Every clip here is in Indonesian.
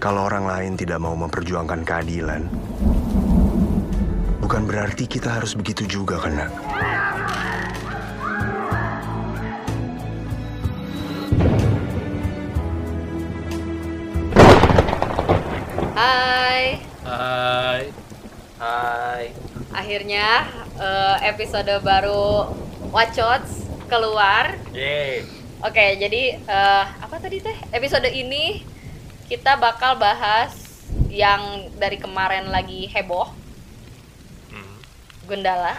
Kalau orang lain tidak mau memperjuangkan keadilan, bukan berarti kita harus begitu juga, kan, nak? Hai, Hai. Hai. akhirnya eh, episode baru Wacots keluar. Yeay. Oke, jadi eh, apa tadi teh? Episode ini kita bakal bahas yang dari kemarin lagi heboh, Gundala.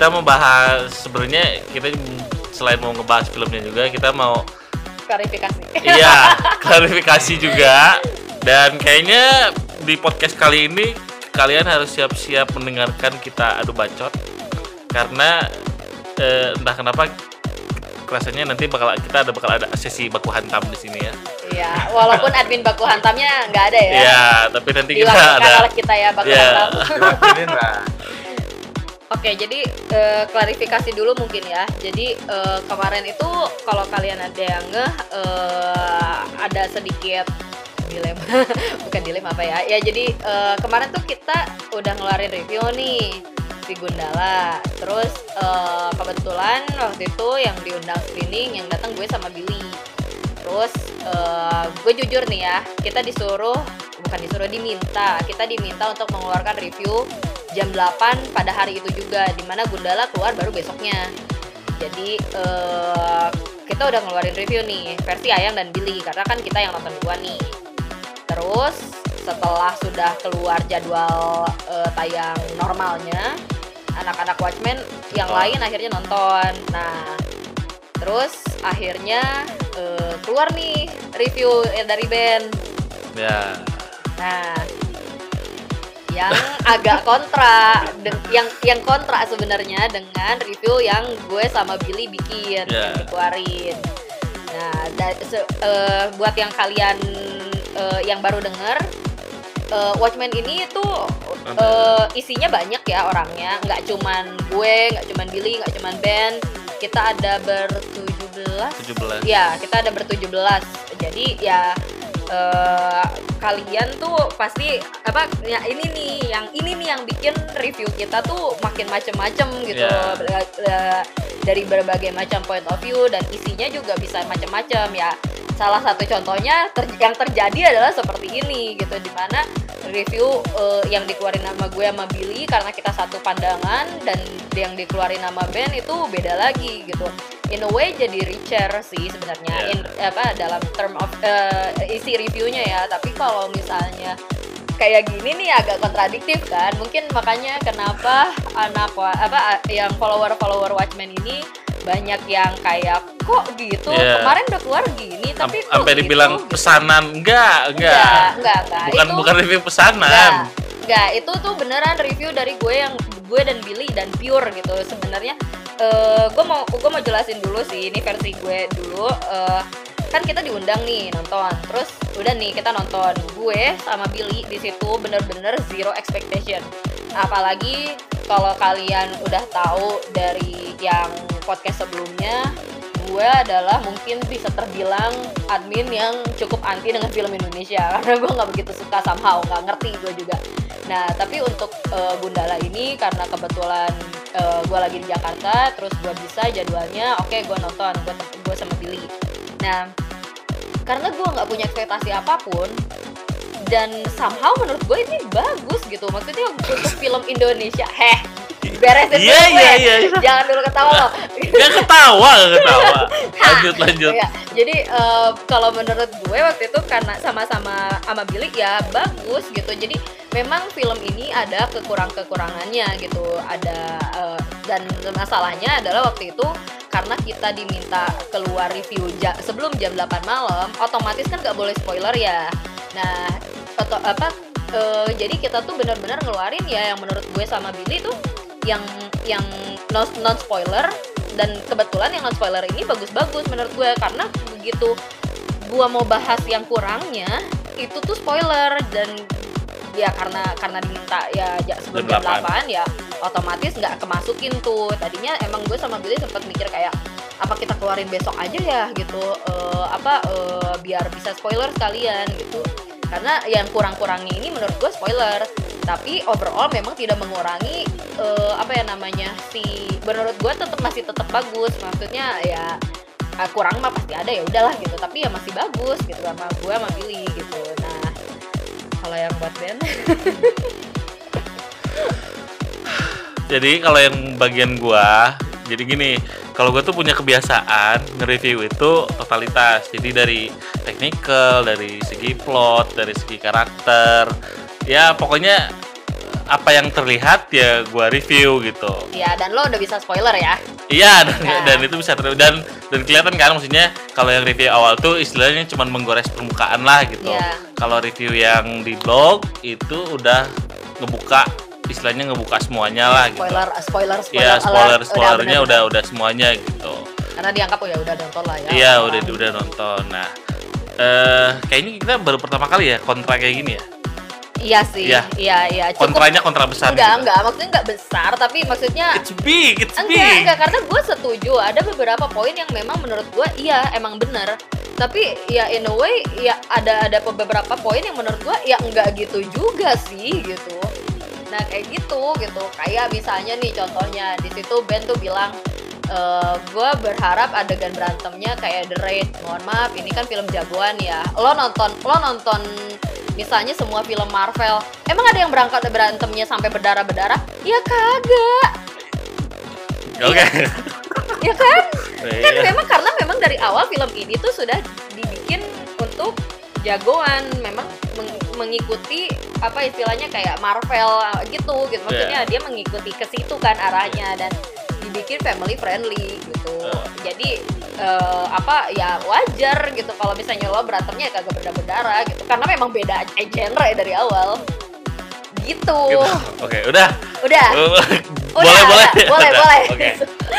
Kita mau bahas sebenarnya kita selain mau ngebahas filmnya juga kita mau Klarifikasi. iya klarifikasi juga dan kayaknya di podcast kali ini kalian harus siap-siap mendengarkan kita adu bacot karena eh, entah kenapa rasanya nanti bakal kita ada bakal ada sesi baku hantam di sini ya. Iya, walaupun admin baku hantamnya nggak ada ya. Iya, tapi nanti kita ada kita ya baku Iya. hantam. Oke, jadi eh, klarifikasi dulu mungkin ya. Jadi eh, kemarin itu kalau kalian ada yang ngeh eh, ada sedikit dilema, bukan dilema apa ya? Ya jadi eh, kemarin tuh kita udah ngeluarin review nih di Gundala. Terus eh, kebetulan waktu itu yang diundang screening yang datang gue sama Billy. Terus eh, gue jujur nih ya, kita disuruh bukan disuruh diminta, kita diminta untuk mengeluarkan review jam 8 pada hari itu juga di mana Gundala keluar baru besoknya. Jadi eh, kita udah ngeluarin review nih versi Ayang dan Billy karena kan kita yang nonton dua nih. Terus setelah sudah keluar jadwal eh, tayang normalnya, anak-anak Watchmen yang lain akhirnya nonton. Nah, terus akhirnya eh, keluar nih review dari band. ya Nah, yang agak kontra, yang yang kontra sebenarnya dengan review yang gue sama Billy bikin, yang dikeluarin. Nah, da- se- eh, buat yang kalian eh, yang baru denger, eh, Watchmen ini tuh eh, isinya banyak ya orangnya, nggak cuman gue, nggak cuman Billy, nggak cuman Ben. Kita ada bertujuh belas 17. Ya, kita ada bertujuh belas. Jadi ya eh, kalian tuh pasti apa ya ini nih yang ini nih yang bikin review kita tuh makin macem-macem gitu Ya. Ber- eh, dari berbagai macam point of view dan isinya juga bisa macem-macem ya. Salah satu contohnya ter- yang terjadi adalah seperti ini gitu di mana review eh, yang dikeluarin nama gue sama Billy karena kita satu pandangan dan yang dikeluarin nama Ben itu beda lagi gitu in a way jadi richer sih sebenarnya Yeah. in apa dalam term of eh, isi reviewnya ya tapi kalau misalnya kayak gini nih agak kontradiktif kan mungkin makanya kenapa anak apa yang follower follower Watchmen ini banyak yang kayak kok gitu Yeah. kemarin udah keluar gini Am- tapi kok sampai gitu?" dibilang pesanan enggak enggak Enggak, enggak, enggak. bukan Itu- bukan review pesanan Enggak, enggak. Itu tuh beneran review dari gue yang gue dan Billy dan pure gitu. Sebenarnya eh gue mau gue mau jelasin dulu sih ini versi gue dulu. eh kan kita diundang nih nonton. Terus udah nih kita nonton. Gue sama Billy di situ bener-bener zero expectation. Apalagi kalau kalian udah tahu dari yang podcast sebelumnya gue adalah mungkin bisa terbilang admin yang cukup anti dengan film Indonesia karena gue nggak begitu suka somehow nggak ngerti gue juga nah tapi untuk eh, Gundala ini karena kebetulan gue lagi di Jakarta terus gue bisa jadwalnya oke gue nonton gue gue sama Billy nah karena gue nggak punya ekspektasi apa pun dan somehow menurut gue ini bagus gitu. Maksudnya untuk film Indonesia. Heh beresin Iya, iya, iya, iya. jangan dulu ketawa lo Gak ketawa, gak ketawa. Lanjut, lanjut. Ya, jadi eh, kalau menurut gue waktu itu karena sama-sama sama Billy ya bagus gitu. Jadi memang film ini ada kekurang-kekurangannya gitu. Ada eh, dan masalahnya adalah waktu itu karena kita diminta keluar review ja- sebelum jam 8 malam, otomatis kan nggak boleh spoiler ya. Nah, oto- apa eh, jadi kita tuh benar-benar ngeluarin ya yang menurut gue sama Billy tuh yang yang non, non spoiler dan kebetulan yang non spoiler ini bagus-bagus menurut gue karena begitu gua mau bahas yang kurangnya itu tuh spoiler dan ya karena karena diminta ya sebelum Jam jam 8. 8 ya otomatis nggak kemasukin tuh. Tadinya emang gue sama Billy sempat mikir kayak apa kita keluarin besok aja ya gitu. Eh, apa eh, biar bisa spoiler sekalian gitu. Karena yang kurang-kurangnya ini menurut gue spoiler tapi overall memang tidak mengurangi eh, apa ya namanya si menurut gue tetap masih tetap bagus. Maksudnya ya ah, kurang mah pasti ada ya udahlah gitu. Tapi ya masih bagus gitu sama gue sama Billy gitu. Nah kalau yang buat band Jadi kalau yang bagian gua, jadi gini, kalau gua tuh punya kebiasaan nge-review itu totalitas. Jadi dari technical, dari segi plot, dari segi karakter, ya pokoknya apa yang terlihat ya gua review gitu. ya dan lo udah bisa spoiler ya Iya dan, Nah. dan itu bisa ter dan dan kelihatan kan maksudnya kalau yang review awal tuh istilahnya cuma menggores permukaan lah gitu. Iya. Kalau review yang di blog itu udah ngebuka istilahnya ngebuka semuanya lah gitu. spoiler spoiler spoiler Iya spoiler spoilernya bener-bener. udah udah semuanya gitu. karena dianggap oh ya udah nonton lah ya Iya udah udah nonton. Nah eh kayaknya kita baru pertama kali ya kontra kayak gini ya. Iya sih Iya. iya iya cukup Kontranya kontra besar. enggak gitu. enggak maksudnya enggak besar tapi maksudnya It's big, it's enggak big. enggak karena gue setuju ada beberapa poin yang memang menurut gue iya emang bener tapi ya in a way ya ada ada beberapa poin yang menurut gue ya enggak gitu juga sih gitu nah kayak gitu gitu kayak misalnya nih contohnya di situ Ben tuh bilang eh gue berharap adegan berantemnya kayak The Raid. Mohon maaf ini kan film jagoan ya. Lo nonton lo nonton misalnya semua film Marvel. Emang ada yang berangkat berantemnya sampai berdarah berdarah ya kagak. Oke. ya kan? Kan Iya. memang karena memang dari awal film ini tuh sudah dibikin untuk jagoan. Memang meng- mengikuti apa istilahnya kayak Marvel uh, gitu. Gitu. Maksudnya dia mengikuti ke situ kan arahnya. Dan dibikin family friendly gitu Uh. jadi eh, apa ya wajar gitu kalau misalnya lo berantemnya ya kagak berdarah berdarah gitu karena memang beda genre dari awal gitu, Gitu. Oke, udah. udah boleh Udah, boleh udah. Boleh, Udah. boleh. Oke.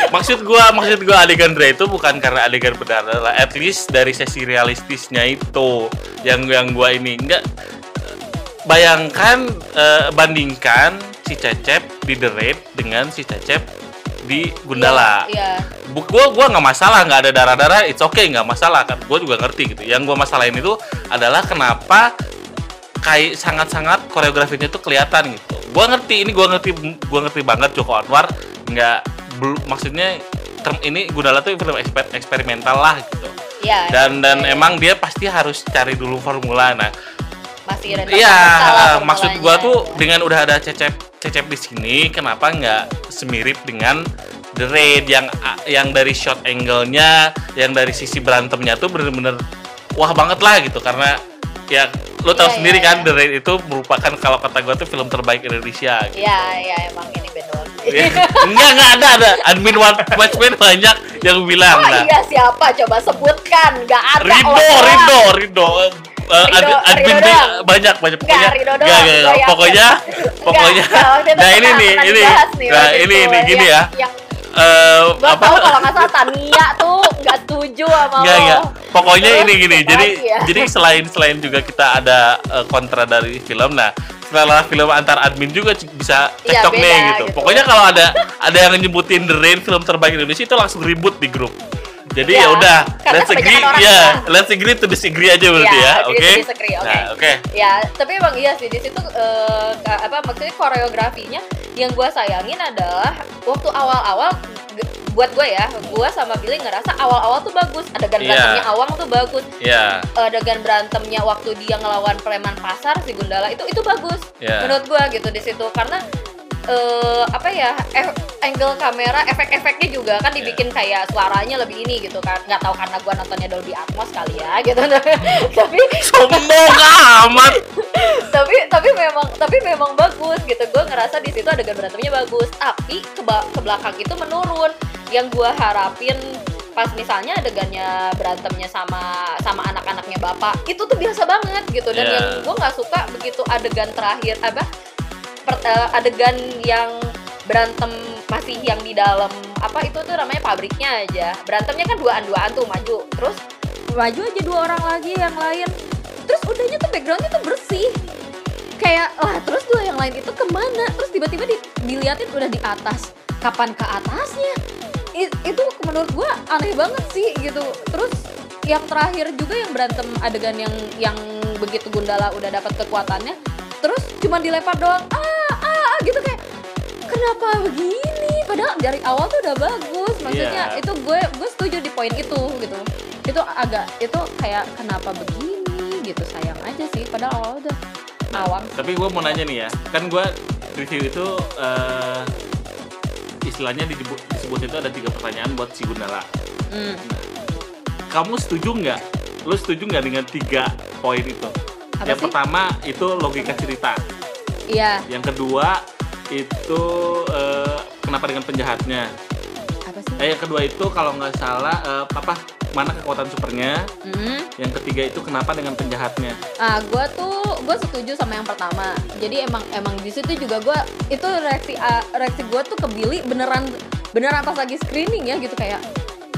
Maksud gua maksud gua adegan Dre itu bukan karena adegan berdarah lah. At least dari sesi realistisnya itu yang yang gua ini enggak bayangkan eh, bandingkan si Cecep di The Raid dengan si Cecep di Gundala. iya. Bu, gua gua nggak masalah nggak ada darah darah it's okay nggak masalah kan? Gue juga ngerti gitu. Yang gua masalahin itu adalah kenapa kayak sangat sangat koreografinya tuh kelihatan gitu. Gua ngerti ini gua ngerti gua ngerti banget Joko Anwar nggak maksudnya term ini Gundala tuh film eksper- eksperimental lah gitu. Iya dan dan iya. emang dia pasti harus cari dulu formula. Nah masih ada Iya, masalah maksud gua tuh dengan udah ada cecep cecep di sini, kenapa nggak semirip dengan The Raid yang yang dari shot angle-nya, yang dari sisi berantemnya tuh bener-bener wah banget lah gitu karena ya lo tahu Iya, sendiri iya, kan iya. The Raid itu merupakan kalau kata gua tuh film terbaik Indonesia. Gitu. Iya, iya emang ini benar. Ya, enggak enggak ada ada admin Watch- Watchmen banyak yang bilang Oh nah iya siapa? Coba sebutkan. Gak ada Rido, orang. Rido, Rido. Eh, Rido, admin Rido banyak banyak pokoknya. Rido Enggak, pokoknya pokoknya. enggak, Nah, ini nih, ini. nih Nah, ini ini gini ya. Yang- gua apa? tahu kalau nggak salah Tania tuh nggak setuju sama Enggak, lo. Pokoknya Terus, ini gini. Jadi ya? jadi selain selain juga kita ada eh, kontra dari film. Nah, setelah film antar admin juga bisa Iya, cekcok nih beda gitu. gitu. Pokoknya kalau ada ada yang nyebutin The Rain film terbaik Indonesia itu langsung ribut di grup. Jadi Iya, ya udah, let's agree, ya, lah. let's agree to disagree aja berarti Iya, ya, oke? disagree, oke. Nah, oke. Ya, tapi emang iya sih di situ ka- apa maksudnya koreografinya yang gua sayangin adalah waktu awal-awal buat gue ya, gua sama Billy ngerasa awal-awal tuh bagus, adegan Iya. berantemnya awang tuh bagus, Ya, adegan berantemnya waktu dia ngelawan preman pasar si Gundala itu itu bagus Iya. menurut gua gitu di situ karena eh, apa ya eh, angle kamera efek-efeknya juga kan dibikin kayak suaranya lebih ini gitu kan. Nggak tahu karena gua nontonnya Dolby Atmos kali ya gitu. Tapi sombong amat. Tapi tapi memang tapi memang bagus gitu. Gue ngerasa di situ adegan berantemnya bagus. Tapi ke, ke belakang itu menurun. Yang gue harapin pas misalnya adegannya berantemnya sama sama anak-anaknya bapak itu tuh biasa banget gitu. Dan Iya. yang gue nggak suka begitu adegan terakhir apa eh, adegan yang berantem masih yang di dalam apa itu tuh namanya pabriknya aja. Berantemnya kan duaan-duaan tuh maju. Terus? Maju aja dua orang lagi yang lain. Terus udahnya tuh backgroundnya tuh bersih. Kayak lah terus dua yang lain itu ke mana? Terus tiba-tiba di, diliatin udah di atas. Kapan ke atasnya? I- itu menurut gua aneh banget sih gitu. Terus yang terakhir juga yang berantem adegan yang yang begitu Gundala udah dapat kekuatannya terus cuma dilempar doang. Ah ah, ah gitu kayak kenapa begini? Padahal dari awal tuh udah bagus. Maksudnya Iya. itu gue gue setuju di poin itu gitu. Itu agak itu kayak kenapa begini? Gitu sayang aja sih. Padahal awal udah awam. Tapi gue mau nanya nih ya kan gue review itu eh, istilahnya disebut, disebut itu ada tiga pertanyaan buat si Gundala. Hmm. kamu setuju nggak? Lu setuju nggak dengan tiga poin itu Apa yang sih? pertama itu logika cerita. Iya. Yang kedua itu eh, kenapa dengan penjahatnya? Apa sih? Eh yang kedua itu kalau nggak salah eh, apa mana kekuatan supernya? Hmm. yang ketiga itu kenapa dengan penjahatnya? Ah, gue tuh gue setuju sama yang pertama. Jadi emang emang di situ juga gue itu reaksi ah, reaksi gue tuh ke Billy beneran beneran pas lagi screening ya gitu kayak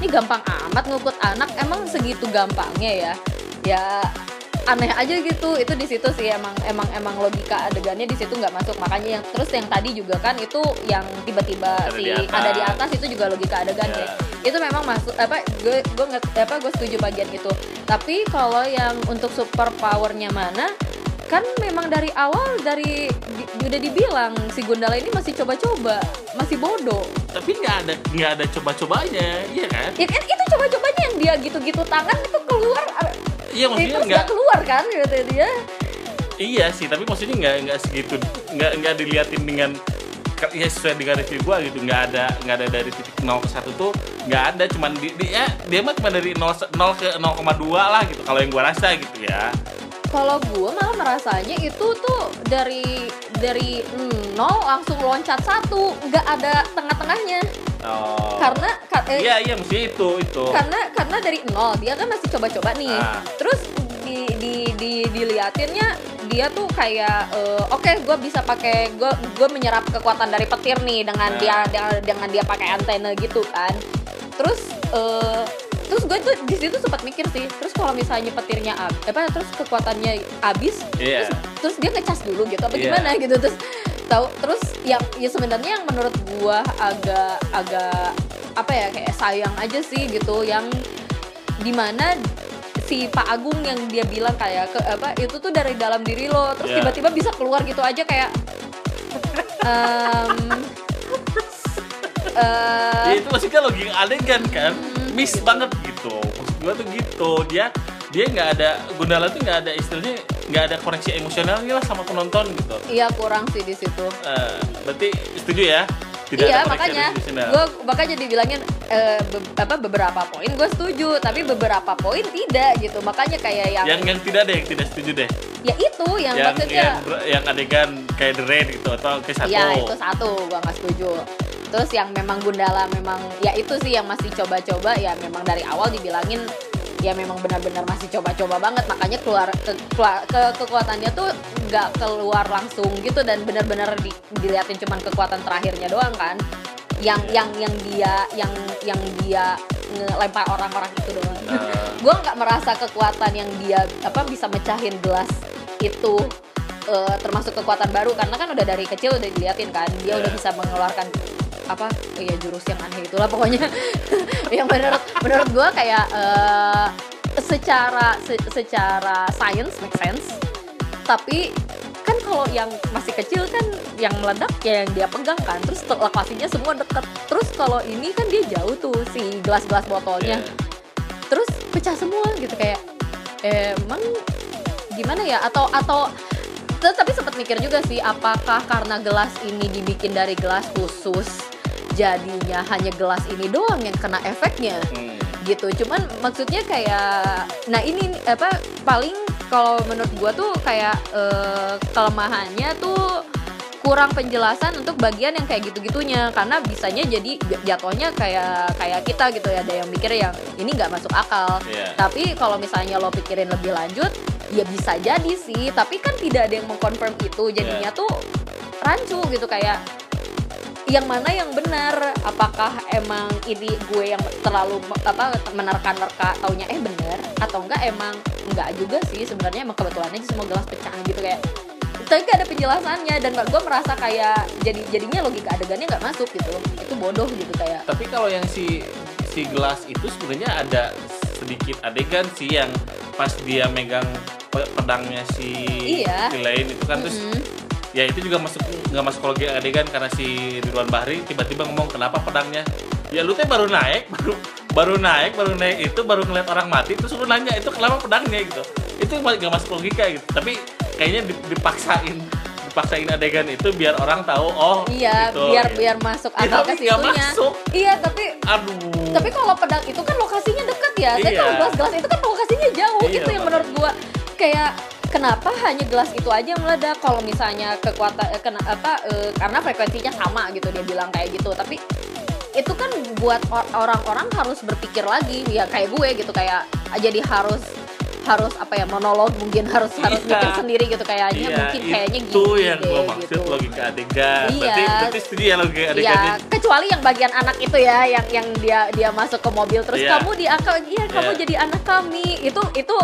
ini gampang amat ngukut anak emang segitu gampangnya ya? Ya aneh aja gitu. Itu di situ sih emang emang emang logika adegannya di situ nggak masuk. Makanya yang terus yang tadi juga kan itu yang tiba-tiba si di atas. ada di atas itu juga logika adegannya Ya. itu memang masuk apa gue gue nge- apa gue setuju bagian itu. Tapi kalau yang untuk super powernya mana kan memang dari awal dari di- udah dibilang si Gundala ini masih coba-coba masih bodoh. Tapi nggak ada nggak ada coba-cobanya iya kan? Ya kan itu coba-cobanya yang dia gitu-gitu tangan itu keluar iya maksudnya nggak keluar kan gitu dia. Iya sih, tapi maksudnya nggak nggak segitu, nggak nggak diliatin dengan ya sesuai dengan review gua gitu, nggak ada nggak ada dari titik 0 ke 1 tuh nggak ada, cuman di, di- ya, dia mah cuma dari 0, 0 ke 0,2 lah gitu, kalau yang gua rasa gitu ya. kalau gue malah merasanya itu tuh dari dari nol langsung loncat satu nggak ada tengah-tengahnya Oh. karena ka- eh, Iya iya, mesti itu itu. karena karena dari nol dia kan masih coba-coba nih Ah. terus di di di diliatinnya dia tuh kayak eh, oke gue bisa pakai gue gue menyerap kekuatan dari petir nih dengan Ah. dia dengan, dengan dia pakai antena gitu kan terus eh, terus gue tuh di situ sempat mikir sih terus kalau misalnya petirnya ab, apa terus kekuatannya habis Iya. terus, terus dia ngecas dulu gitu apa Iya. gimana gitu terus tahu terus yang ya sebenarnya yang menurut gua agak agak apa ya kayak sayang aja sih gitu yang di mana si Pak Agung yang dia bilang kayak ke apa itu tuh dari dalam diri lo terus Iya. tiba-tiba bisa keluar gitu aja kayak em, eh, Ya itu maksudnya logika adegan kan, Hmm, miss gitu. banget gitu. Maksud gua tuh gitu, dia dia nggak ada Gundala tuh nggak ada istilahnya nggak ada koneksi emosionalnya lah sama penonton gitu. iya kurang sih di situ Eh, berarti setuju ya? Tidak iya ada makanya gue makanya dibilangin eh, be- apa beberapa poin gue setuju tapi beberapa poin tidak gitu makanya kayak yang, yang yang tidak deh, yang tidak setuju deh. ya itu yang, yang maksudnya yang, yang adegan kayak The Raid gitu atau kayak satu. ya itu satu gue nggak setuju terus yang memang Gundala memang ya itu sih yang masih coba-coba ya memang dari awal dibilangin ya memang benar-benar masih coba-coba banget. Makanya keluar ke, ke- kekuatannya tuh nggak keluar langsung gitu dan benar-benar di- diliatin cuman kekuatan terakhirnya doang kan. Yang yang yang dia yang yang dia ngelempar orang-orang itu doang. Nah, gue nggak merasa kekuatan yang dia apa bisa mecahin gelas itu eh, termasuk kekuatan baru. Karena kan udah dari kecil udah diliatin kan. Dia udah Iya. bisa mengeluarkan apa ya jurus yang aneh itulah pokoknya. Yang menurut menurut gue kayak eh, secara se- secara science make sense. Tapi kan kalau yang masih kecil kan yang meledak ya yang dia pegang kan. Terus lokasinya semua deket. Terus kalau ini kan dia jauh tuh si gelas-gelas botolnya. Iya. terus pecah semua gitu kayak emang gimana ya? Atau atau tapi sempat mikir juga sih apakah karena gelas ini dibikin dari gelas khusus jadinya hanya gelas ini doang yang kena efeknya Hmm. gitu cuman maksudnya kayak nah ini apa paling kalau menurut gua tuh kayak eh, kelemahannya tuh kurang penjelasan untuk bagian yang kayak gitu-gitunya karena bisanya jadi jatuhnya kayak kayak kita gitu ya ada yang mikir yang ini nggak masuk akal Iya. tapi kalau misalnya lo pikirin lebih lanjut ya bisa jadi sih tapi kan tidak ada yang mengkonfirm itu. Jadinya Iya. tuh rancu gitu kayak yang mana yang benar? Apakah emang ini gue yang terlalu apa menerka-nerka taunya eh bener atau enggak emang enggak juga sih sebenarnya. Emang kebetulan aja semua gelas pecah gitu kayak tapi gak ada penjelasannya. Dan gue merasa kayak jadi jadinya logika adegannya nggak masuk gitu. Itu bodoh gitu kayak Tapi kalau yang si si gelas itu sebenarnya ada sedikit adegan sih yang pas dia megang pe- pedangnya si Iya. si lain itu kan terus Mm-mm. ya itu juga masuk nggak masuk logika adegan karena si Ridwan Bahri tiba-tiba ngomong kenapa pedangnya? Ya lu teh baru naik baru baru naik baru naik itu baru ngeliat orang mati terus lu nanya itu kenapa pedangnya? Gitu. Itu nggak masuk logika gitu. Tapi kayaknya di- dipaksain dipaksain adegan itu biar orang tahu oh iya gitu. biar biar masuk Ya, akal tapi ke situnya masuk. iya tapi aduh. tapi kalau pedang itu kan lokasinya deket ya. Tapi Iya. kalau gelas-gelas itu kan lokasinya jauh. Iya, itu yang menurut gua kayak kenapa hanya gelas itu aja yang meledak? Kalau misalnya kekuatan eh, kena, apa eh, karena frekuensinya sama gitu dia bilang kayak gitu. Tapi itu kan buat or- orang-orang harus berpikir lagi. Ya kayak gue gitu kayak jadi harus harus apa ya monolog mungkin harus harus Iya. mikir sendiri gitu kayaknya Iya, mungkin kayaknya itu gini yang gua maksud gitu. logika adegan. Iya. Berarti berarti setuju ya logika adegannya. Iya, kecuali yang bagian anak itu ya, yang yang dia dia masuk ke mobil terus Iya. kamu diakal, iya kamu Iya. jadi anak kami. Itu itu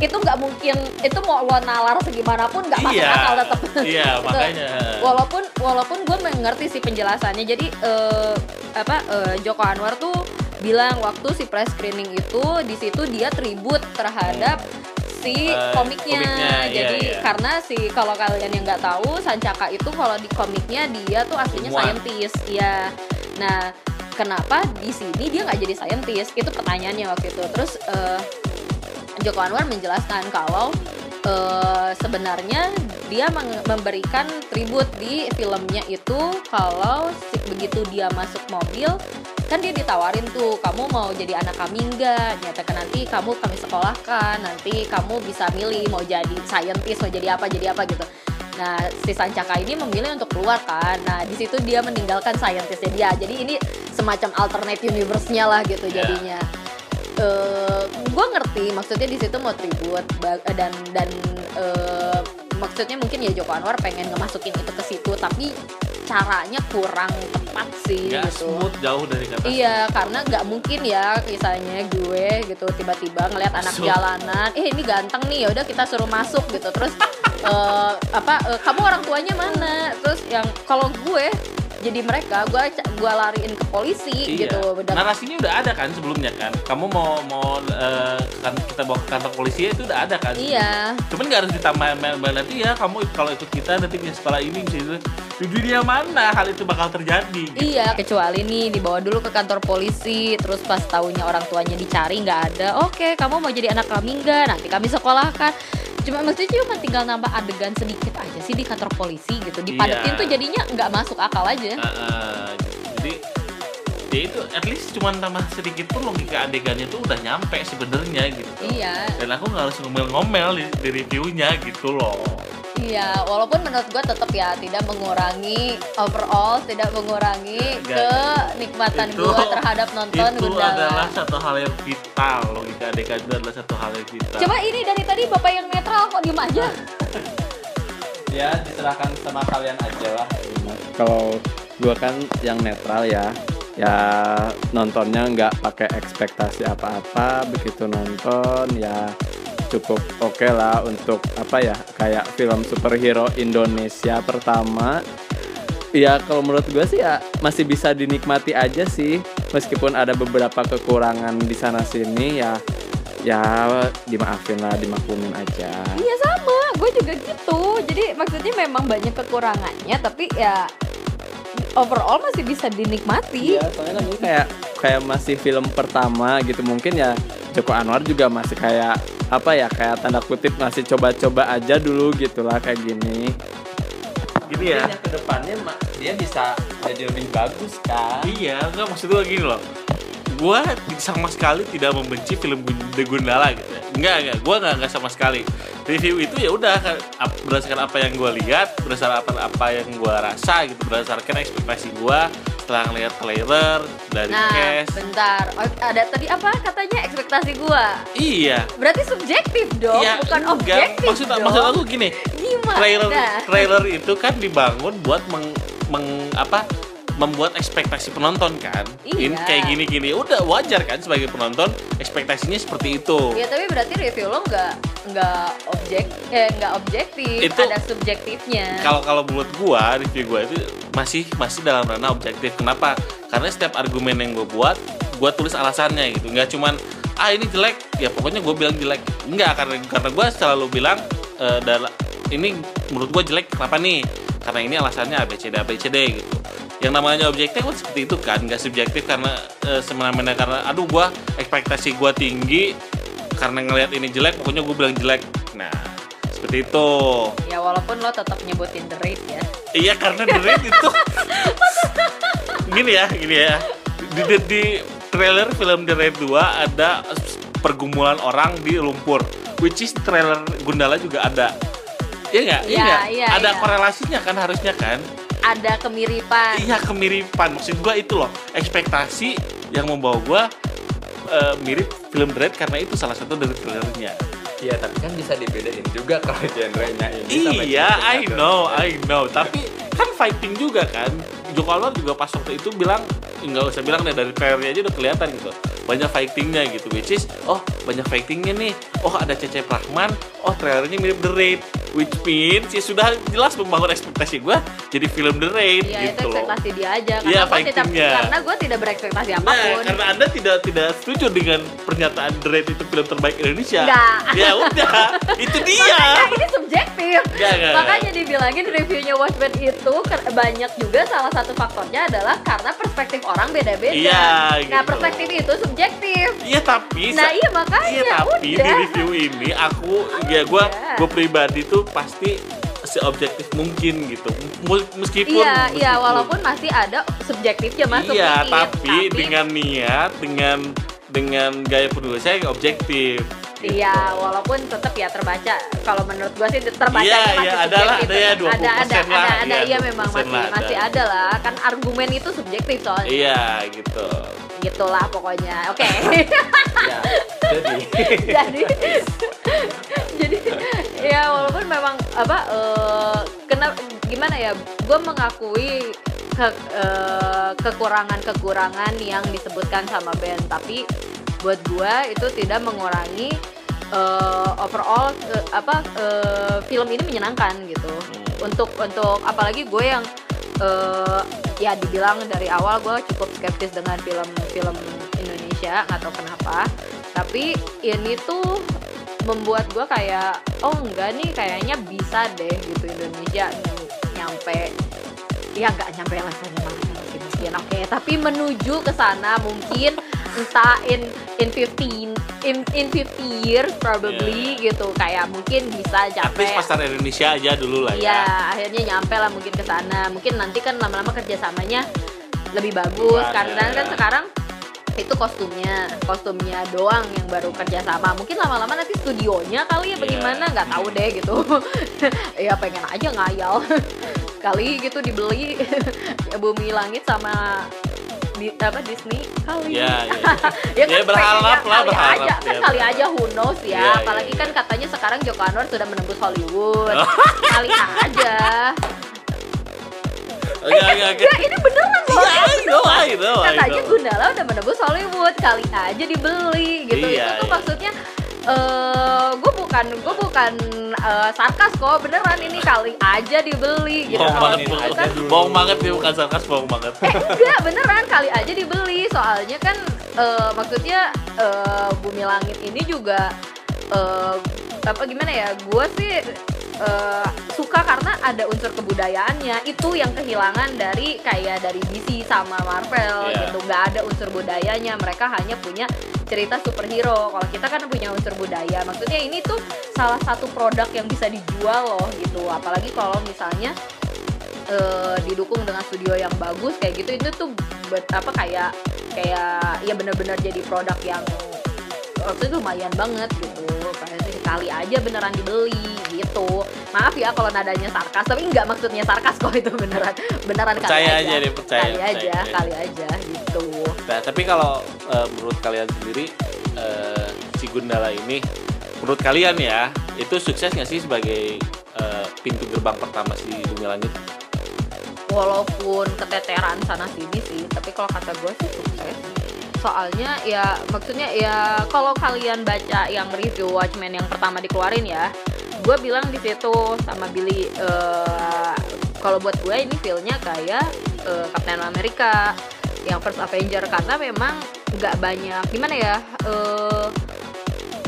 itu nggak mungkin, itu mau lo nalar segimanapun nggak masuk Iya. akal tetap. Iya, Gitu. makanya. Walaupun walaupun gue mengerti sih penjelasannya. Jadi eh, apa eh, Joko Anwar tuh bilang waktu si press screening itu di situ dia tribut terhadap si Eh, komiknya. komiknya, iya, Jadi iya. karena si kalau kalian yang nggak tahu Sancaka itu kalau di komiknya dia tuh aslinya Ilmuwan. scientist, ya. Nah, kenapa di sini dia nggak jadi scientist? Itu pertanyaannya waktu itu. Terus eh, Joko Anwar menjelaskan kalau eh, sebenarnya dia memberikan tribut di filmnya itu kalau si- begitu dia masuk mobil kan dia ditawarin tuh kamu mau jadi anak kami enggak nyatakan nanti kamu kami sekolahkan nanti kamu bisa milih mau jadi scientist mau jadi apa jadi apa gitu. Nah si Sancaka ini memilih untuk keluar kan. Nah di situ dia meninggalkan scientistnya dia. Jadi ini semacam alternate universe-nya lah gitu Ya. jadinya. Eh gue ngerti maksudnya di situ mau tribut ba- dan dan eh, maksudnya mungkin ya Joko Anwar pengen ngemasukin itu ke situ. Tapi caranya kurang tepat sih Nggak gitu smooth jauh dari kata Iya, karena nggak mungkin ya misalnya gue gitu tiba-tiba ngelihat anak Masuk. jalanan, eh ini ganteng nih, ya udah kita suruh masuk gitu. Terus eh, apa? eh, kamu orang tuanya mana? Terus yang kalau gue jadi mereka, gue gue lariin ke polisi Iya. gitu. Dan- Narasinya udah ada kan sebelumnya kan. Kamu mau mau kan kita bawa ke kantor polisi ya itu udah ada kan. Iya. Cuman nggak harus ditambah nanti ya kamu kalau ikut kita nanti di sekolah ini itu. Di dunia mana hal itu bakal terjadi? gitu. Iya, kecuali nih dibawa dulu ke kantor polisi, terus pas taunya orang tuanya dicari nggak ada. Oke, kamu mau jadi anak kami nggak? Nanti kami sekolahkan. Cuma maksudnya cuma tinggal nambah adegan sedikit aja sih di kantor polisi gitu. Dipadetin Iya. tuh jadinya nggak masuk akal aja. Ah, ah. jadi ya itu at least cuman tambah sedikit pun logika adegannya tuh udah nyampe sebenarnya gitu. Iya, Dan aku nggak harus ngomel-ngomel di, di reviewnya gitu loh. iya. Walaupun menurut gua tetap ya tidak mengurangi overall, tidak mengurangi Nggak. kenikmatan Itu- gua terhadap nonton itu Gundala. adalah satu hal yang vital logika adegan itu adalah satu hal yang vital Coba ini dari tadi bapak yang netral kok diem aja. Ya diserahkan sama kalian aja lah. kalau gua kan yang netral ya ya nontonnya nggak pakai ekspektasi apa-apa. Begitu nonton ya cukup oke lah untuk apa ya kayak film superhero Indonesia pertama. Ya kalau menurut gue sih ya masih bisa dinikmati aja sih. Meskipun ada beberapa kekurangan di sana sini ya ya dimaafin lah dimaklumin aja. Iya sama, gue juga gitu. Jadi maksudnya memang banyak kekurangannya, tapi ya overall masih bisa dinikmati. Iya, soalnya kan ini kayak kayak masih film pertama gitu mungkin ya Joko Anwar juga masih kayak apa ya kayak tanda kutip masih coba-coba aja dulu gitulah kayak gini. gini ya Mungkin yang ke depannya dia bisa jadi lebih bagus kan Iya, enggak maksud gue gini loh. Gua sama sekali tidak membenci film The Gundala gitu ya. Enggak, enggak. Gua enggak, enggak sama sekali. Review itu ya udah kan, berdasarkan apa yang gua lihat, berdasarkan apa, yang gua rasa gitu, berdasarkan ekspektasi gua setelah ngeliat trailer dari Nah, cast. bentar. Oh, ada tadi apa katanya ekspektasi gua? Iya. Berarti subjektif dong, Iya, bukan enggak. objektif Maksud dong. maksud aku gini, Gimana? trailer trailer itu kan dibangun buat meng, meng- apa membuat ekspektasi penonton kan? Iya. ini kayak gini gini udah wajar kan sebagai penonton ekspektasinya seperti itu. Ya tapi berarti review lo nggak nggak objek eh nggak objektif, Itu- ada subjektifnya. kalau kalau menurut gua review gua itu masih masih dalam ranah objektif. Kenapa? Karena setiap argumen yang gua buat gua tulis alasannya gitu. Nggak cuman ah ini jelek. Ya pokoknya gua bilang jelek. Nggak karena karena gua selalu bilang eh, dalam ini menurut gua jelek kenapa nih? Karena ini alasannya ABCD ABCD gitu yang namanya objektif kan seperti itu kan nggak subjektif karena eh, semena-mena karena aduh gua ekspektasi gua tinggi karena ngelihat ini jelek pokoknya gua bilang jelek nah seperti itu Ya walaupun lo tetap nyebutin the rate ya. Iya karena The Raid itu gini ya, gini ya. Di, di, di trailer film The Raid 2 ada pergumulan orang di lumpur, which is trailer Gundala juga ada. Iya nggak? Iya Iya, nggak? iya, ada iya. korelasinya kan harusnya kan? Ada kemiripan. Iya kemiripan. Maksud gua itu loh ekspektasi yang membawa gua eh, mirip film Raid karena itu salah satu dari trailernya. Iya tapi kan bisa dibedain juga kalau genrenya ini sama Iya, I know. I know. Tapi kan fighting juga kan. Joko Anwar juga pas waktu itu bilang nggak usah bilang deh dari trailernya aja udah kelihatan gitu. Banyak fightingnya gitu, which is oh banyak fightingnya nih. Oh ada Cecep Rahman. Oh trailernya mirip The Raid, which means ya sudah jelas membangun ekspektasi gua jadi film The Raid Iya itu gitu loh. ekspektasi dia aja. Karena Iya, gua tidak fightingnya. karena gue tidak berekspektasi Nah, apa pun. karena anda tidak tidak setuju dengan pernyataan The Raid itu film terbaik Indonesia. Nggak. Ya udah, itu dia. Makanya ini subjektif. Nggak, nggak, Makanya dibilangin reviewnya Watchmen itu banyak juga salah satu faktornya adalah karena perspektif orang beda-beda. Iya, Nah gitu. perspektif itu subjektif. Iya tapi Nah iya makanya Iya tapi udah. di review ini aku ya gue gue pribadi tuh pasti seobjektif mungkin gitu meskipun Iya, iya meskipun- walaupun masih ada subjektifnya masuk iya subjektif, tapi, dengan niat dengan dengan gaya penulisan yang objektif. Iya, walaupun tetap ya terbaca. Kalau menurut gua sih terbaca Iya, masih iya, ada lah, subjektif. ada ya, ada, ada, 20% lah, ada, ada, iya, iya memang 20% masih lah ada. masih ada lah. Kan argumen itu subjektif soalnya. iya gitu Gitulah pokoknya. Oke. Ya, jadi jadi jadi ya walaupun memang apa eh kena gimana ya gue mengakui ke, eh, kekurangan-kekurangan yang disebutkan sama band tapi buat gue itu tidak mengurangi eh, overall eh, apa eh, film ini menyenangkan gitu. Untuk untuk apalagi gue yang eh, ya dibilang dari awal gue cukup skeptis dengan film-film Indonesia nggak tahu kenapa. Tapi ini tuh membuat gue kayak oh enggak nih kayaknya bisa deh gitu Indonesia ny- nyampe. Ya nggak nyampe levelnya Malaysia mungkin oke tapi menuju ke sana mungkin entah in in 15 in, in 50 years probably gitu kayak mungkin bisa at capek pasar Indonesia aja dulu lah Iya, ya akhirnya nyampe lah mungkin ke sana. Mungkin nanti kan lama-lama kerjasamanya lebih bagus Gimana? karena kan sekarang itu kostumnya, kostumnya doang yang baru kerjasama. Mungkin lama-lama nanti studionya kali ya Iya. bagaimana nggak tahu deh gitu. ya pengen aja ngayal kali gitu dibeli ya Bumi Langit sama di, apa Disney kali Iya, iya. ya Ya, berharap pengennya lah, kali berharap, aja kan ya, kali berharap. aja who knows ya Iya, iya, apalagi iya. kan katanya sekarang Joko Anwar sudah menembus Hollywood kali aja oke oke oke ya ini beneran loh Iya, I know, I know, I katanya. Gundala udah menembus Hollywood kali aja dibeli gitu Iya, itu tuh iya. maksudnya eh gue bukan gue bukan eh, sarkas kok beneran ini kali aja dibeli gitu. Bohong banget kan bohong banget. Dia bukan sarkas bohong banget. Eh enggak beneran kali aja dibeli. Soalnya kan eh, maksudnya eh, bumi langit ini juga eh, apa gimana ya gue sih eh, suka karena ada unsur kebudayaannya. Itu yang kehilangan dari kayak dari DC sama Marvel Iya. gitu. Nggak ada unsur budayanya. Mereka hanya punya cerita superhero. Kalau kita kan punya unsur budaya. Maksudnya ini tuh salah satu produk yang bisa dijual loh gitu. Apalagi kalau misalnya eh, didukung dengan studio yang bagus kayak gitu itu tuh bet- apa kayak kayak ya benar-benar jadi produk yang waktu itu lumayan banget gitu. Kayak sekali aja beneran dibeli gitu. Maaf ya kalau nadanya sarkas tapi nggak maksudnya sarkas kok itu beneran. Beneran Percaya kali aja deh, percaya, kali percaya, aja percaya. kali aja gitu. Nah, tapi kalau eh, menurut kalian sendiri eh, si Gundala ini menurut kalian ya itu sukses nggak sih sebagai eh, pintu gerbang pertama si Bumi Langit? walaupun keteteran sana sini sih tapi kalau kata gue sih sukses soalnya ya maksudnya ya kalau kalian baca yang review Watchmen yang pertama dikeluarin ya gue bilang di situ sama Billy eh, kalau buat gue ini feelnya kayak eh, Captain America yang First Avenger karena memang nggak banyak gimana ya eh,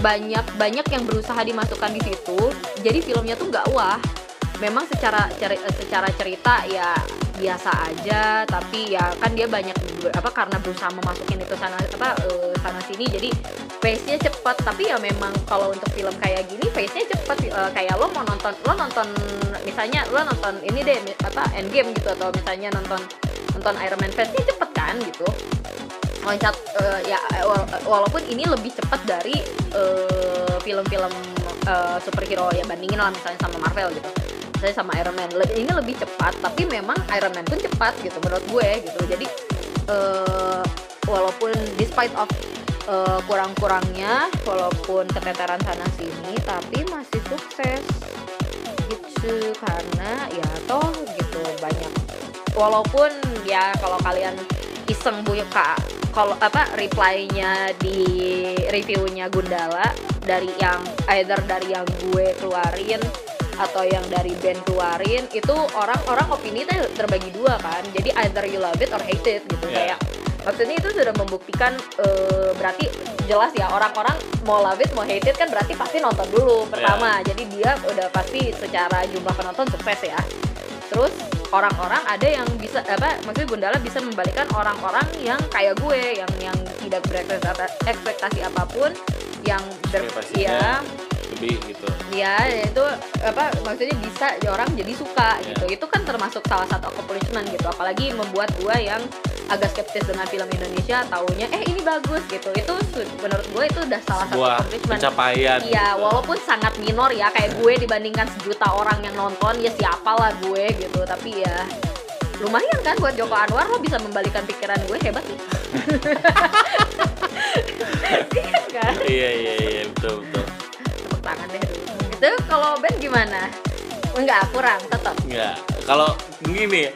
banyak banyak yang berusaha dimasukkan di situ jadi filmnya tuh nggak wah memang secara ceri- secara cerita ya biasa aja tapi ya kan dia banyak apa karena berusaha memasukin itu sana apa eh, sana sini jadi pace-nya cepet tapi ya memang kalau untuk film kayak gini pace-nya cepet Eh, kayak lo mau nonton lo nonton misalnya lo nonton ini deh apa Endgame gitu atau misalnya nonton nonton Iron Man pace-nya cepet kan gitu. Loncat eh, ya eh, wala- walaupun ini lebih cepat dari eh, film-film eh, superhero ya bandingin lah misalnya sama Marvel gitu misalnya sama Iron Man. Ini lebih cepat tapi memang Iron Man pun cepat gitu menurut gue gitu. Jadi eh, walaupun despite of eh, kurang-kurangnya walaupun keteteran sana sini tapi masih sukses gitu karena ya toh gitu banyak. Walaupun ya kalau kalian iseng buka kalau apa reply-nya di reviewnya Gundala dari yang either dari yang gue keluarin atau yang dari band keluarin itu orang-orang opini terbagi dua kan. Jadi either you love it or hate it gitu. Yeah. kayak maksudnya itu sudah membuktikan eh, berarti jelas ya orang-orang mau love it mau hate it kan berarti pasti nonton dulu pertama. Jadi dia udah pasti secara jumlah penonton sukses ya. Terus orang-orang ada yang bisa apa maksudnya Gundala bisa membalikan orang-orang yang kayak gue yang yang tidak berekspektasi ekspektasi apa pun yang ber, Ekspektasinya. ya lebih gitu. ya itu apa maksudnya bisa orang jadi suka Ya. gitu itu kan termasuk salah satu accomplishment gitu apalagi membuat gue yang agak skeptis dengan film Indonesia taunya eh ini bagus gitu itu menurut gue itu udah salah satu accomplishment pencapaian. Iya, gitu. walaupun sangat minor ya kayak gue dibandingkan sejuta orang yang nonton ya siapa lah gue gitu tapi ya lumayan kan buat Joko Anwar lo bisa membalikan pikiran gue hebat nih Iya kan Iya iya iya betul betul. Tangan deh. Gitu kalau Ben gimana? Enggak kurang tetap Enggak. Kalau gini.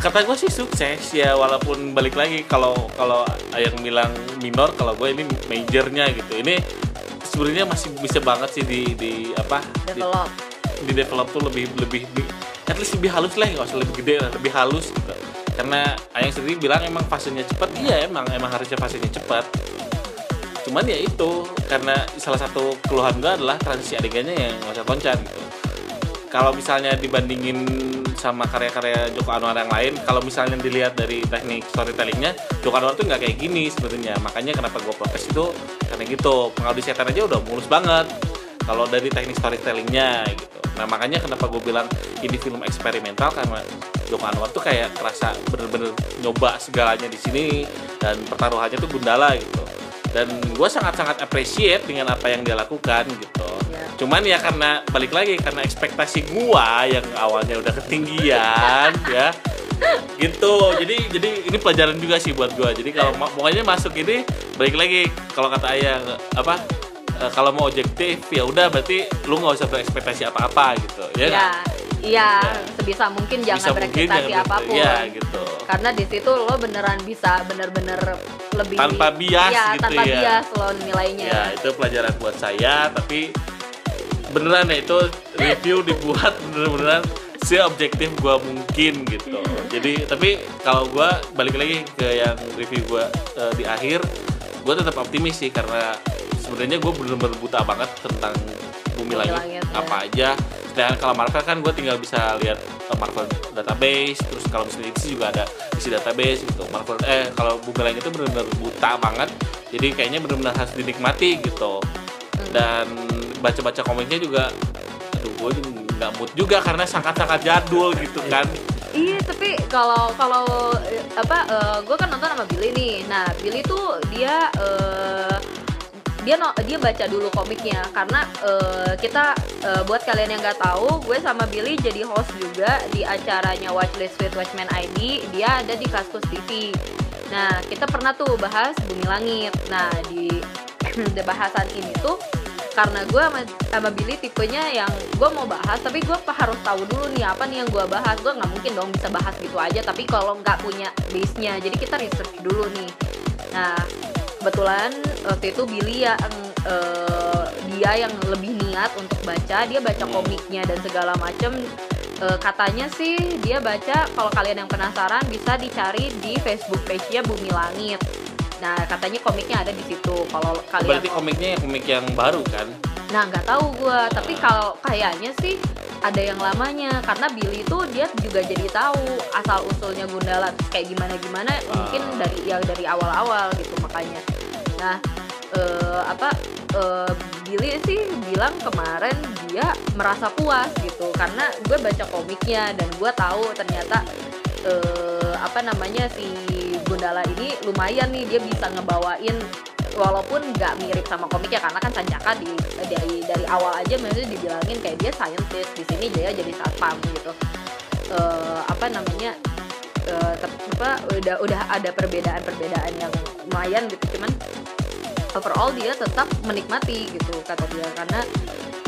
Kata gue sih sukses ya walaupun balik lagi kalau kalau yang bilang minor kalau gue ini majornya gitu. Ini sebenarnya masih bisa banget sih di di apa? Di, develop. Di develop tuh lebih lebih di, at least lebih halus lah nggak usah lebih gede lah lebih halus gitu. Karena Ayang sendiri bilang emang fasenya cepat iya emang emang harusnya fasenya cepat cuman ya itu karena salah satu keluhan gue adalah transisi adegannya yang loncat-loncat gitu. Kalau misalnya dibandingin sama karya-karya Joko Anwar yang lain kalau misalnya dilihat dari teknik storytellingnya Joko Anwar tuh nggak kayak gini sebenarnya. Makanya kenapa gue protes itu karena gitu. Pengabdi setan aja udah mulus banget kalau dari teknik storytellingnya gitu. Nah makanya kenapa gue bilang ini film eksperimental karena Joko Anwar tuh kayak kerasa bener-bener nyoba segalanya di sini dan pertaruhannya tuh Gundala gitu dan gue sangat-sangat appreciate dengan apa yang dia lakukan gitu. Ya. Cuman ya karena balik lagi karena ekspektasi gua yang awalnya udah ketinggian ya. Gitu. Jadi jadi ini pelajaran juga sih buat gua. Jadi kalau pokoknya masuk ini balik lagi kalau kata ayah apa eh, kalau mau objektif ya udah berarti lu nggak usah berekspektasi apa-apa gitu ya. Ya? Iya Ya. sebisa mungkin jangan berekspektasi apa pun ya gitu karena di situ lo beneran bisa bener-bener lebih Tanpa bias Iya, gitu tanpa ya. bias lo nilainya ya itu pelajaran buat saya tapi beneran ya itu review dibuat bener-beneran seobjektif gua mungkin gitu jadi tapi kalau gua balik lagi ke yang review gua eh, di akhir gua tetap optimis sih karena sebenarnya gua bener-bener buta banget tentang bumi langit, Langit, ya. apa aja sedangkan kalau Marvel kan gue tinggal bisa lihat eh, Marvel database terus kalau misalnya DC juga ada isi database gitu. Marvel eh kalau bumi langit itu bener-bener buta banget jadi kayaknya bener-bener harus dinikmati gitu. Dan baca-baca komiknya juga aduh gue nggak mood juga karena sangat-sangat jadul gitu kan. Iya, tapi kalau kalau eh, apa gue kan nonton sama Billy nih. Nah, Billy tuh dia eh, dia no, dia baca dulu komiknya karena eh, kita eh, buat kalian yang nggak tahu, gue sama Billy jadi host juga di acaranya Watchlist with Watchmen ID. Dia ada di Kaskus TV. Nah, kita pernah tuh bahas Bumi Langit. Nah, di di bahasan ini tuh karena gue sama, sama Billy tipenya yang gue mau bahas tapi gue harus tahu dulu nih apa nih yang gue bahas gue nggak mungkin dong bisa bahas gitu aja tapi kalau nggak punya base nya jadi kita research dulu nih nah kebetulan waktu itu Billy yang eh, dia yang lebih niat untuk baca dia baca komiknya dan segala macem. Eh, katanya sih dia baca kalau kalian yang penasaran bisa dicari di Facebook page-nya Bumi Langit. Nah katanya komiknya ada di situ. Kalau kalian berarti komiknya yang komik yang baru kan? Nah nggak tahu gue, tapi kalau kayaknya sih ada yang lamanya. Karena Billy itu dia juga jadi tahu asal usulnya Gundala kayak gimana gimana mungkin dari yang dari awal-awal gitu makanya. Nah eh, apa eh, Billy sih bilang kemarin dia merasa puas gitu. Karena gue baca komiknya dan gue tahu ternyata eh, apa namanya si Gundala ini lumayan nih dia bisa ngebawain walaupun nggak mirip sama komiknya karena kan Sanjaka di dari dari awal aja maksudnya dibilangin kayak dia scientist di sini dia jadi satpam gitu. Eh, apa namanya eh, tep- apa udah udah ada perbedaan-perbedaan yang lumayan gitu cuman overall dia tetap menikmati gitu kata dia. Karena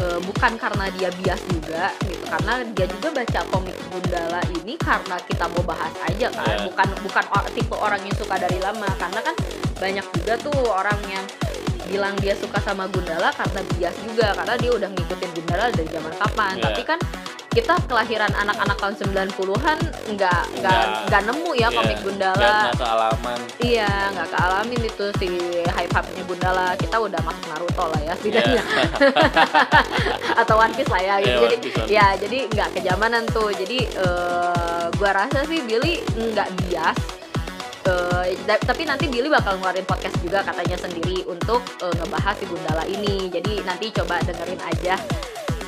eh, bukan karena dia bias juga gitu karena dia juga baca komik Gundala ini karena kita mau bahas aja kan Iya. bukan bukan o- tipe orang yang suka dari lama karena kan banyak juga tuh orang yang bilang dia suka sama Gundala karena bias juga karena dia udah ngikutin Gundala dari zaman kapan Iya. tapi kan kita kelahiran anak-anak tahun 90-an nggak nggak Nggak. nggak nemu ya komik Iya, Gundala nggak- nggak kealaman Iya, nggak kealamin itu si hype-hype-nya Gundala. Kita udah masuk Naruto lah ya setidaknya. Atau One Piece lah ya gitu. Iya, jadi One Piece, One ya jadi nggak kejamanan tuh. Jadi eh, gua rasa sih Billy nggak bias. Da- tapi nanti Billy bakal ngeluarin podcast juga katanya sendiri untuk eh, ngebahas si Gundala ini. Jadi nanti coba dengerin aja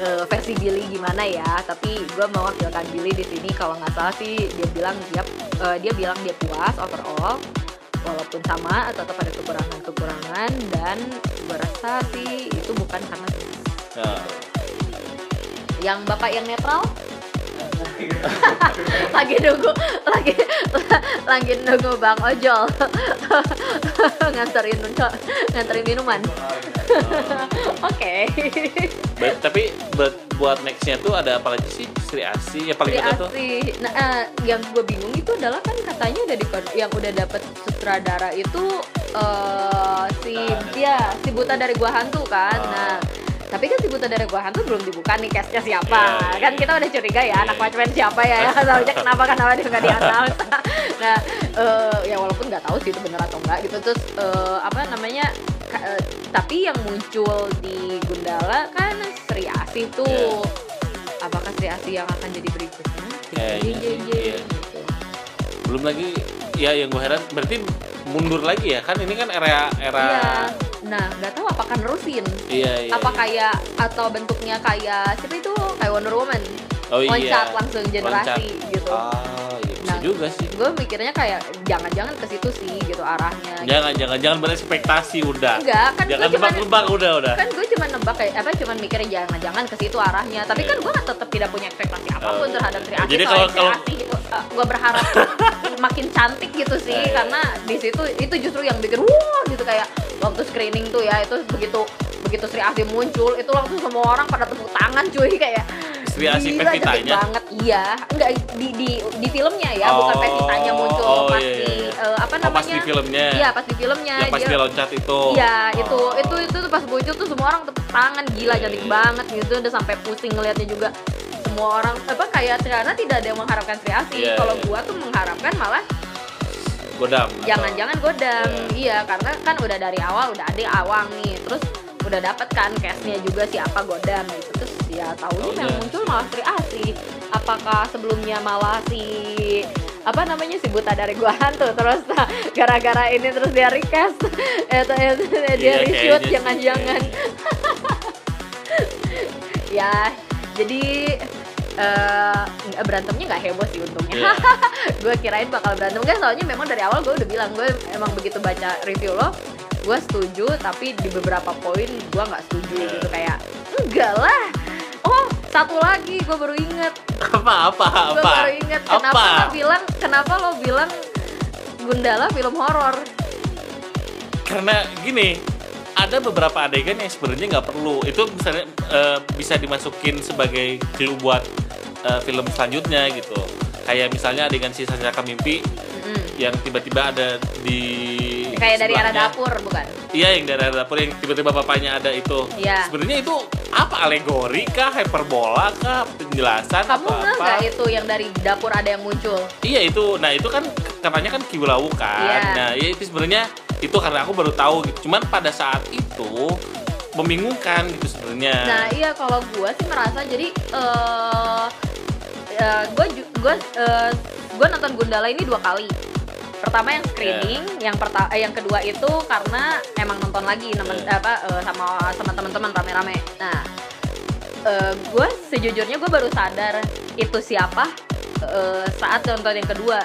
eh, versi Billy gimana ya. Tapi gue mewakilkan Billy di sini kalau nggak salah sih dia bilang dia eh, dia bilang dia puas overall walaupun sama atau tetap ada kekurangan-kekurangan dan gue rasa sih itu bukan karena. Nah, yang bapak yang netral lagi nunggu lagi lagi nunggu bang ojol nganterin nganterin minuman oke ba- tapi buat buat nextnya tuh ada apa lagi sih Sri Asi ya paling Sri kita tuh Asi. Nah, eh, yang gue bingung itu adalah kan katanya udah di yang udah dapet sutradara itu eh si ya si buta dari gua hantu kan. Ah. Nah, tapi kan si buta dari gua hantu belum dibuka nih castnya siapa. Iya, iya, kan iya. kita udah curiga ya anak. Watchmen siapa ya. ya. Soalnya kenapa kenapa dia nggak diannounce. nah, eh, ya walaupun nggak tahu sih itu bener atau enggak gitu. Terus eh, apa namanya? eh, tapi yang muncul di Gundala kan Sri Asih tuh. Iya. Apakah Sri Asih yang akan jadi berikutnya? Jeng, sih, jeng, iya. gitu. belum lagi ya yang gue heran berarti mundur lagi ya kan ini kan era era Iya. Nah, nggak tahu apakah nerusin. iya, iya, apa iya. kayak atau bentuknya kayak siapa itu kayak Wonder Woman oh, iya. loncat langsung generasi Loncat. gitu. ah juga sih Gue mikirnya kayak jangan-jangan ke situ sih gitu arahnya. jangan jangan jangan berekspektasi udah Enggak, kan jangan gue cuma nebak-nebak udah udah kan gue cuma nebak kayak apa cuma mikirnya jangan-jangan ke situ arahnya. Tapi Iya. kan gue tetap tidak punya ekspektasi apa pun Oh, terhadap Sri. Asih. Jadi kalau- kalau- Asih, gue berharap makin cantik gitu sih iya. karena di situ itu justru yang bikin wah gitu kayak waktu screening tuh ya itu begitu begitu Sri Asih muncul itu langsung semua orang pada tepuk tangan cuy kayak Gila, cantik Pevitanya? banget. Iya. Enggak di di di filmnya ya bukan Oh, Pevitanya muncul oh, pas iya, di eh, apa Oh, namanya pas di filmnya. Iya pas di filmnya. Yang pas dia- dia loncat itu. Iya itu Oh. itu itu tuh pas muncul tuh semua orang tepuk tangan. Gila cantik iya. banget gitu. Udah sampai pusing ngelihatnya juga. Semua orang apa kayak karena tidak ada yang mengharapkan Asih Iya, kalau iya. gua tuh mengharapkan malah godam jangan-jangan godam. Iya. iya karena kan udah dari awal udah ada awang nih. Terus udah dapet kan cashnya juga siapa godam gitu. Terus ya tahunya Taunya yang muncul malah Sri Asih apakah sebelumnya malah si apa namanya si buta dari gua hantu? Terus gara-gara ini terus dia request eh, dia Iya, reshoot jangan-jangan. ya jadi nggak berantemnya nggak heboh sih untungnya. Iya. gue kirain bakal berantem. Enggak soalnya memang dari awal gue udah bilang gue emang begitu baca review lo gue setuju tapi di beberapa poin gue nggak setuju Iya. gitu kayak enggak lah. Oh satu lagi gue baru inget. Apa apa gue apa? baru inget kenapa apa? lo bilang kenapa lo bilang Gundala film horor? Karena gini ada beberapa adegan yang sebenarnya nggak perlu. Itu misalnya eh, bisa dimasukin sebagai clue buat eh, film selanjutnya gitu. Kayak misalnya adegan si Sasaka mimpi Yang tiba-tiba ada di kayak dari arah dapur bukan iya yang dari arah dapur yang tiba-tiba bapaknya ada itu Iya. sebenarnya itu apa alegori kah hyperbola kah penjelasan kamu apa nggak itu yang dari dapur ada yang muncul Iya itu, nah itu kan katanya kan kiwlawu kan. Iya. Nah ya itu sebenarnya itu karena aku baru tahu gitu. Cuman pada saat itu membingungkan gitu sebenarnya. Nah iya kalau gue sih merasa jadi eh gue gue gue nonton Gundala ini dua kali. Pertama yang screening, yang pertama yang kedua itu karena emang nonton lagi nemen, Iya. apa eh, sama sama teman-teman rame-rame. Nah gue sejujurnya gue baru sadar itu siapa eh, saat nonton yang kedua.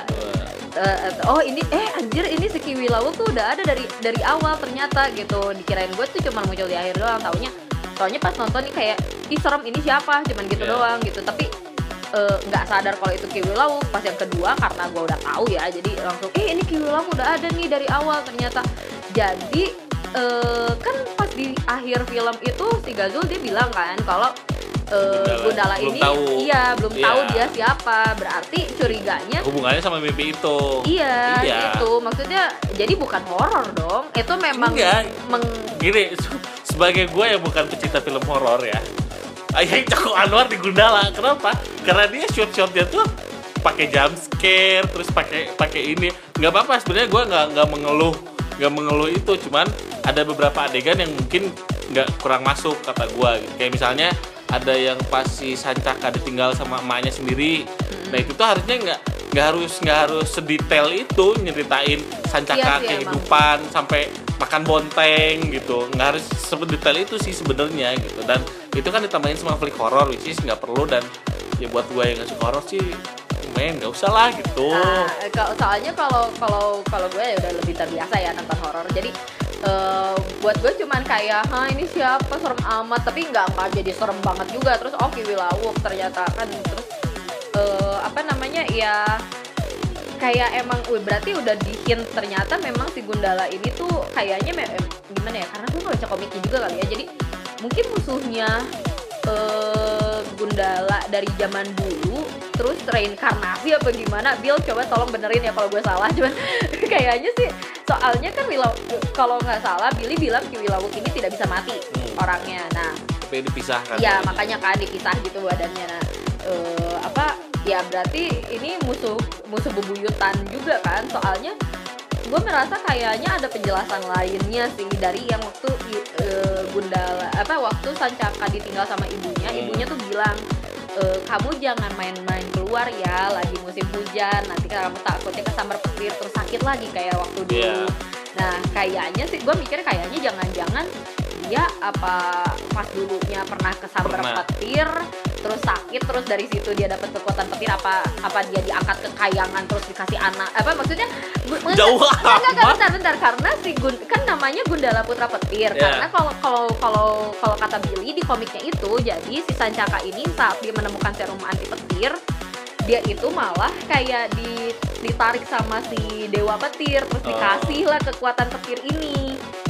Eh, eh, oh ini eh anjir ini si Kiwi Lawu tuh udah ada dari dari awal ternyata gitu dikirain gue tuh cuma muncul di akhir doang taunya soalnya pas nonton nih kayak ih serem ini siapa cuman gitu Iya. doang gitu tapi eh, nggak sadar kalau itu Kiwi pas yang kedua karena gue udah tahu ya jadi langsung eh ini Kiwi Lawu udah ada nih dari awal ternyata jadi eh, kan pas di akhir film itu si Gazul dia bilang kan kalau eh, Gundala. Ini tahu. iya belum Iya. tahu dia siapa berarti curiganya Hubungannya sama mimpi itu. Iya, Iya. itu maksudnya jadi bukan horor dong. Itu memang Enggak. meng- Gini, se- sebagai gue yang bukan pecinta film horor ya, Ayah Joko Anwar di Gundala. Kenapa? Karena dia shot-shotnya tuh pakai jump scare, terus pakai pakai ini. Nggak apa-apa sebenarnya gue nggak nggak mengeluh nggak mengeluh itu. Cuman ada beberapa adegan yang mungkin nggak kurang masuk kata gue. Kayak misalnya ada yang pas si Sancaka ditinggal sama emaknya sendiri. Nah itu tuh harusnya nggak nggak harus nggak harus sedetail itu nyeritain Iya Sancaka emang. kehidupan sampai makan bonteng gitu nggak harus sedetail itu sih sebenarnya gitu dan itu kan ditambahin sama flick horror which is nggak perlu dan ya buat gue yang nggak suka horror sih main nggak usah lah gitu Ah, kalau soalnya kalau kalau kalau gue ya udah lebih terbiasa ya nonton horor. Jadi eh, buat gue cuman kayak, "Hah, ini siapa serem amat?" Tapi nggak nggak jadi serem banget juga. Terus oh Kiwi ternyata kan terus eh, apa namanya? Ya kayak emang wih, berarti udah di hint ternyata memang si Gundala ini tuh kayaknya gimana ya karena gue nggak baca komiknya juga kali ya jadi mungkin musuhnya eh, Gundala dari zaman dulu terus reinkarnasi apa gimana? Bill coba tolong benerin ya kalau gue salah cuman kayaknya sih soalnya kan Wilaw kalau nggak salah Billy bilang Ki Wilawuk ini tidak bisa mati Hmm. orangnya. Nah tapi dipisahkan. Iya makanya kan dipisah gitu badannya. Nah eh, apa ya berarti ini musuh musuh bebuyutan juga kan? Soalnya gue merasa kayaknya ada penjelasan lainnya sih dari yang waktu eh, Gundala apa waktu Sancaka ditinggal sama ibunya Hmm. ibunya tuh bilang "Eh, kamu jangan main-main keluar ya lagi musim hujan nanti kamu takutnya kesambar petir terus sakit lagi kayak waktu dulu Iya. nah kayaknya sih gue mikir kayaknya jangan-jangan dia apa pas dulunya pernah kesambar Pernah. petir terus sakit terus dari situ dia dapat kekuatan petir apa apa dia diangkat ke kayangan terus dikasih anak apa maksudnya Jauh enggak, enggak, bentar bentar karena si Gun kan namanya Gundala Putra Petir Iya. karena kalau kalau kalau kalau kata Billy di komiknya itu jadi si Sancaka ini saat dia menemukan serum anti petir dia itu malah kayak di, ditarik sama si dewa petir terus Oh. dikasih lah kekuatan petir ini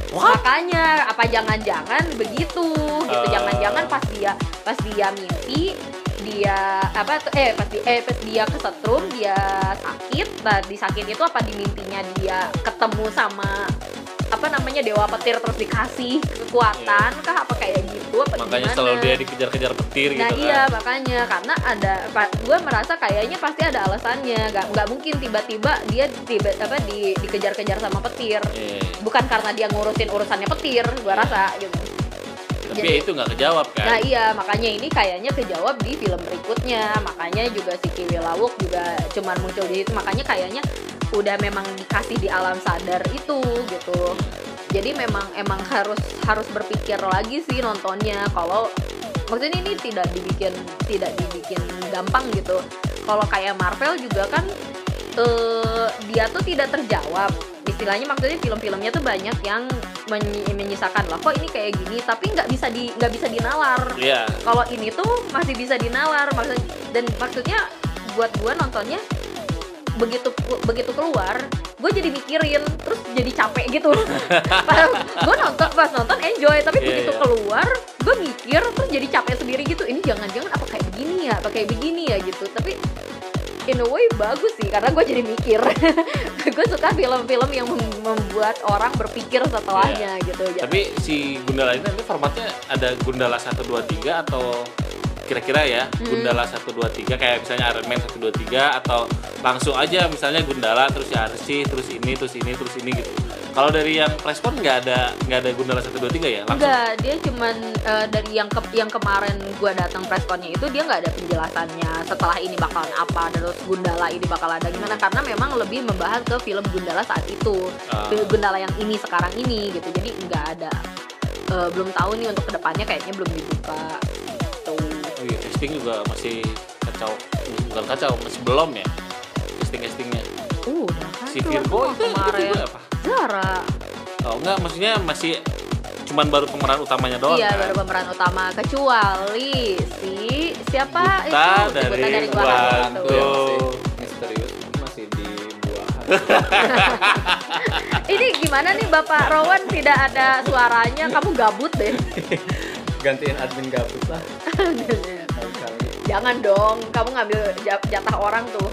What? makanya apa jangan-jangan begitu gitu Oh. jangan-jangan pas dia pas dia mimpi dia apa tuh- eh pas di, eh pas dia kesetrum dia sakit nah di sakit itu apa di mimpinya dia ketemu sama apa namanya dewa petir terus dikasih kekuatan kah? Apa kayak gitu? Apa makanya gimana? selalu dia dikejar-kejar petir Nah gitu iya kan. makanya. Karena ada gue merasa kayaknya pasti ada alasannya. Nggak nggak mungkin tiba-tiba dia tiba apa di, dikejar-kejar sama petir. Iya. bukan karena dia ngurusin urusannya petir gue rasa gitu tapi Jadi- itu nggak kejawab kan? Nah iya makanya ini kayaknya kejawab di film berikutnya. Makanya juga si Kiwi Lawuk juga cuman muncul di situ. Makanya kayaknya udah memang dikasih di alam sadar itu gitu. Jadi memang emang harus harus berpikir lagi sih nontonnya. Kalau maksudnya ini tidak dibikin tidak dibikin gampang gitu. Kalau kayak Marvel juga kan eh, dia tuh tidak terjawab. Istilahnya maksudnya film-filmnya tuh banyak yang menyisakan lah kok ini kayak gini? Tapi nggak bisa di nggak bisa dinalar. Iya. kalau ini tuh masih bisa dinalar maksud dan maksudnya buat gua nontonnya begitu begitu keluar gue jadi mikirin terus jadi capek gitu. Gue nonton pas nonton enjoy tapi Iya, begitu iya. keluar gue mikir terus jadi capek sendiri gitu. Ini jangan-jangan apa kayak begini ya apa kayak begini ya gitu. Tapi in a way bagus sih karena gue jadi mikir gue suka film-film yang mem- membuat orang berpikir setelahnya gitu Iya. ya Tapi si Gundala ini nanti formatnya ada Gundala 1 2 3 atau kira-kira ya Hmm. Gundala 1 2 3 kayak misalnya Iron Man 1 2 3 atau langsung aja misalnya Gundala terus ya Arsi terus ini terus ini terus ini gitu. Kalau dari yang Preskon nggak ada nggak ada Gundala 1 2 3 ya? Langsung. Enggak, dia cuman eh, dari yang ke yang kemarin gua datang pressconnya itu dia nggak ada penjelasannya setelah ini bakalan apa terus Gundala ini bakal ada gimana karena memang lebih membahas ke film Gundala saat itu. Film Gundala yang ini sekarang ini gitu jadi nggak ada Eh, belum tahu nih untuk ke depannya kayaknya belum dibuka tuh Oh iya, casting juga masih kacau. Bukan kacau, masih belum ya. Casting-castingnya. uh udah Si Virgo kemarin apa? Zara Oh enggak, maksudnya masih cuman baru pemeran utamanya doang iya kan? baru pemeran utama kecuali si siapa Buta itu dari Buta dari Gua Gua Hantu. itu. Tuh. misterius masih di buah Ini gimana nih Bapak Rowan tidak ada suaranya? Kamu gabut deh. gantiin admin gabut lah Jangan dong, kamu ngambil ja- jatah orang tuh.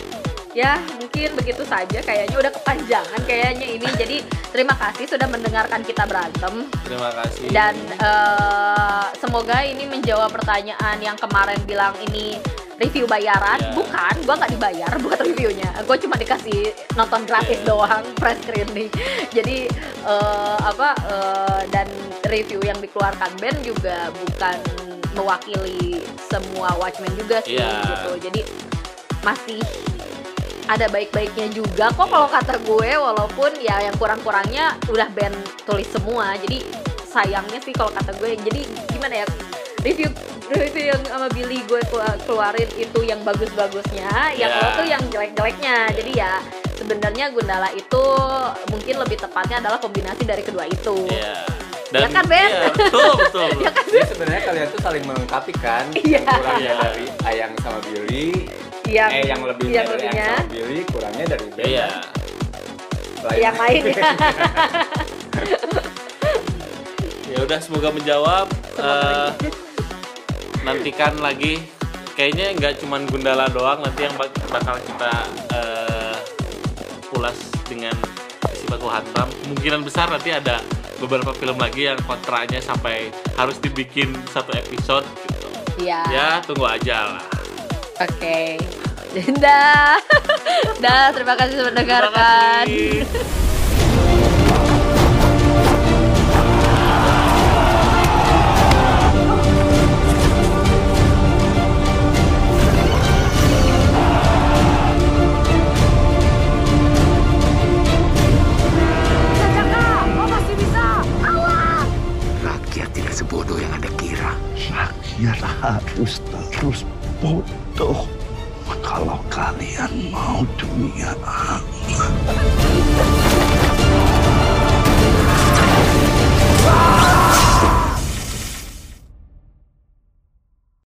Ya, mungkin begitu saja kayaknya udah kepanjangan kayaknya ini. Jadi, terima kasih sudah mendengarkan kita berantem Terima kasih. dan eh, semoga ini menjawab pertanyaan yang kemarin bilang ini review bayaran. Ya. Bukan, gua nggak dibayar buat reviewnya. Gue cuma dikasih nonton gratis Ya. doang press screening. Jadi eh, apa eh, dan review yang dikeluarkan band juga bukan mewakili semua Watchmen juga sih Iya. gitu. Jadi masih ada baik-baiknya juga kok kalau kata gue walaupun ya yang kurang-kurangnya udah band tulis semua jadi sayangnya sih kalau kata gue jadi gimana ya review review yang sama Billy gue kelu- keluarin itu yang bagus-bagusnya yang Ya. lo tuh yang jelek-jeleknya jadi ya sebenarnya Gundala itu mungkin lebih tepatnya adalah kombinasi dari kedua itu Iya. Ya kan, Ben? Iya, betul, betul. ya kan jadi sebenarnya kalian tuh saling melengkapi kan Iya. kurangnya Iya. dari Ayang sama Billy yang eh yang lebihnya yang dari lebihnya sama Billy kurangnya dari Ben Iya. Lain- yang lainnya Ya udah semoga menjawab. Semoga Eh, nantikan lagi. Kayaknya nggak cuman Gundala doang nanti yang bak- bakal kita eh, ulas dengan isi baku hantam. Kemungkinan besar nanti ada beberapa film lagi yang kontraknya sampai harus dibikin satu episode gitu. ya Ya tunggu aja lah. Oke. Dah. Dah, terima kasih sudah mendengarkan. Terima kasih. Jaka, kau masih bisa. Awas! Rakyat tidak sebodoh yang Anda kira. Rakyat harus terus bodoh kalau kalian mau dunia aman.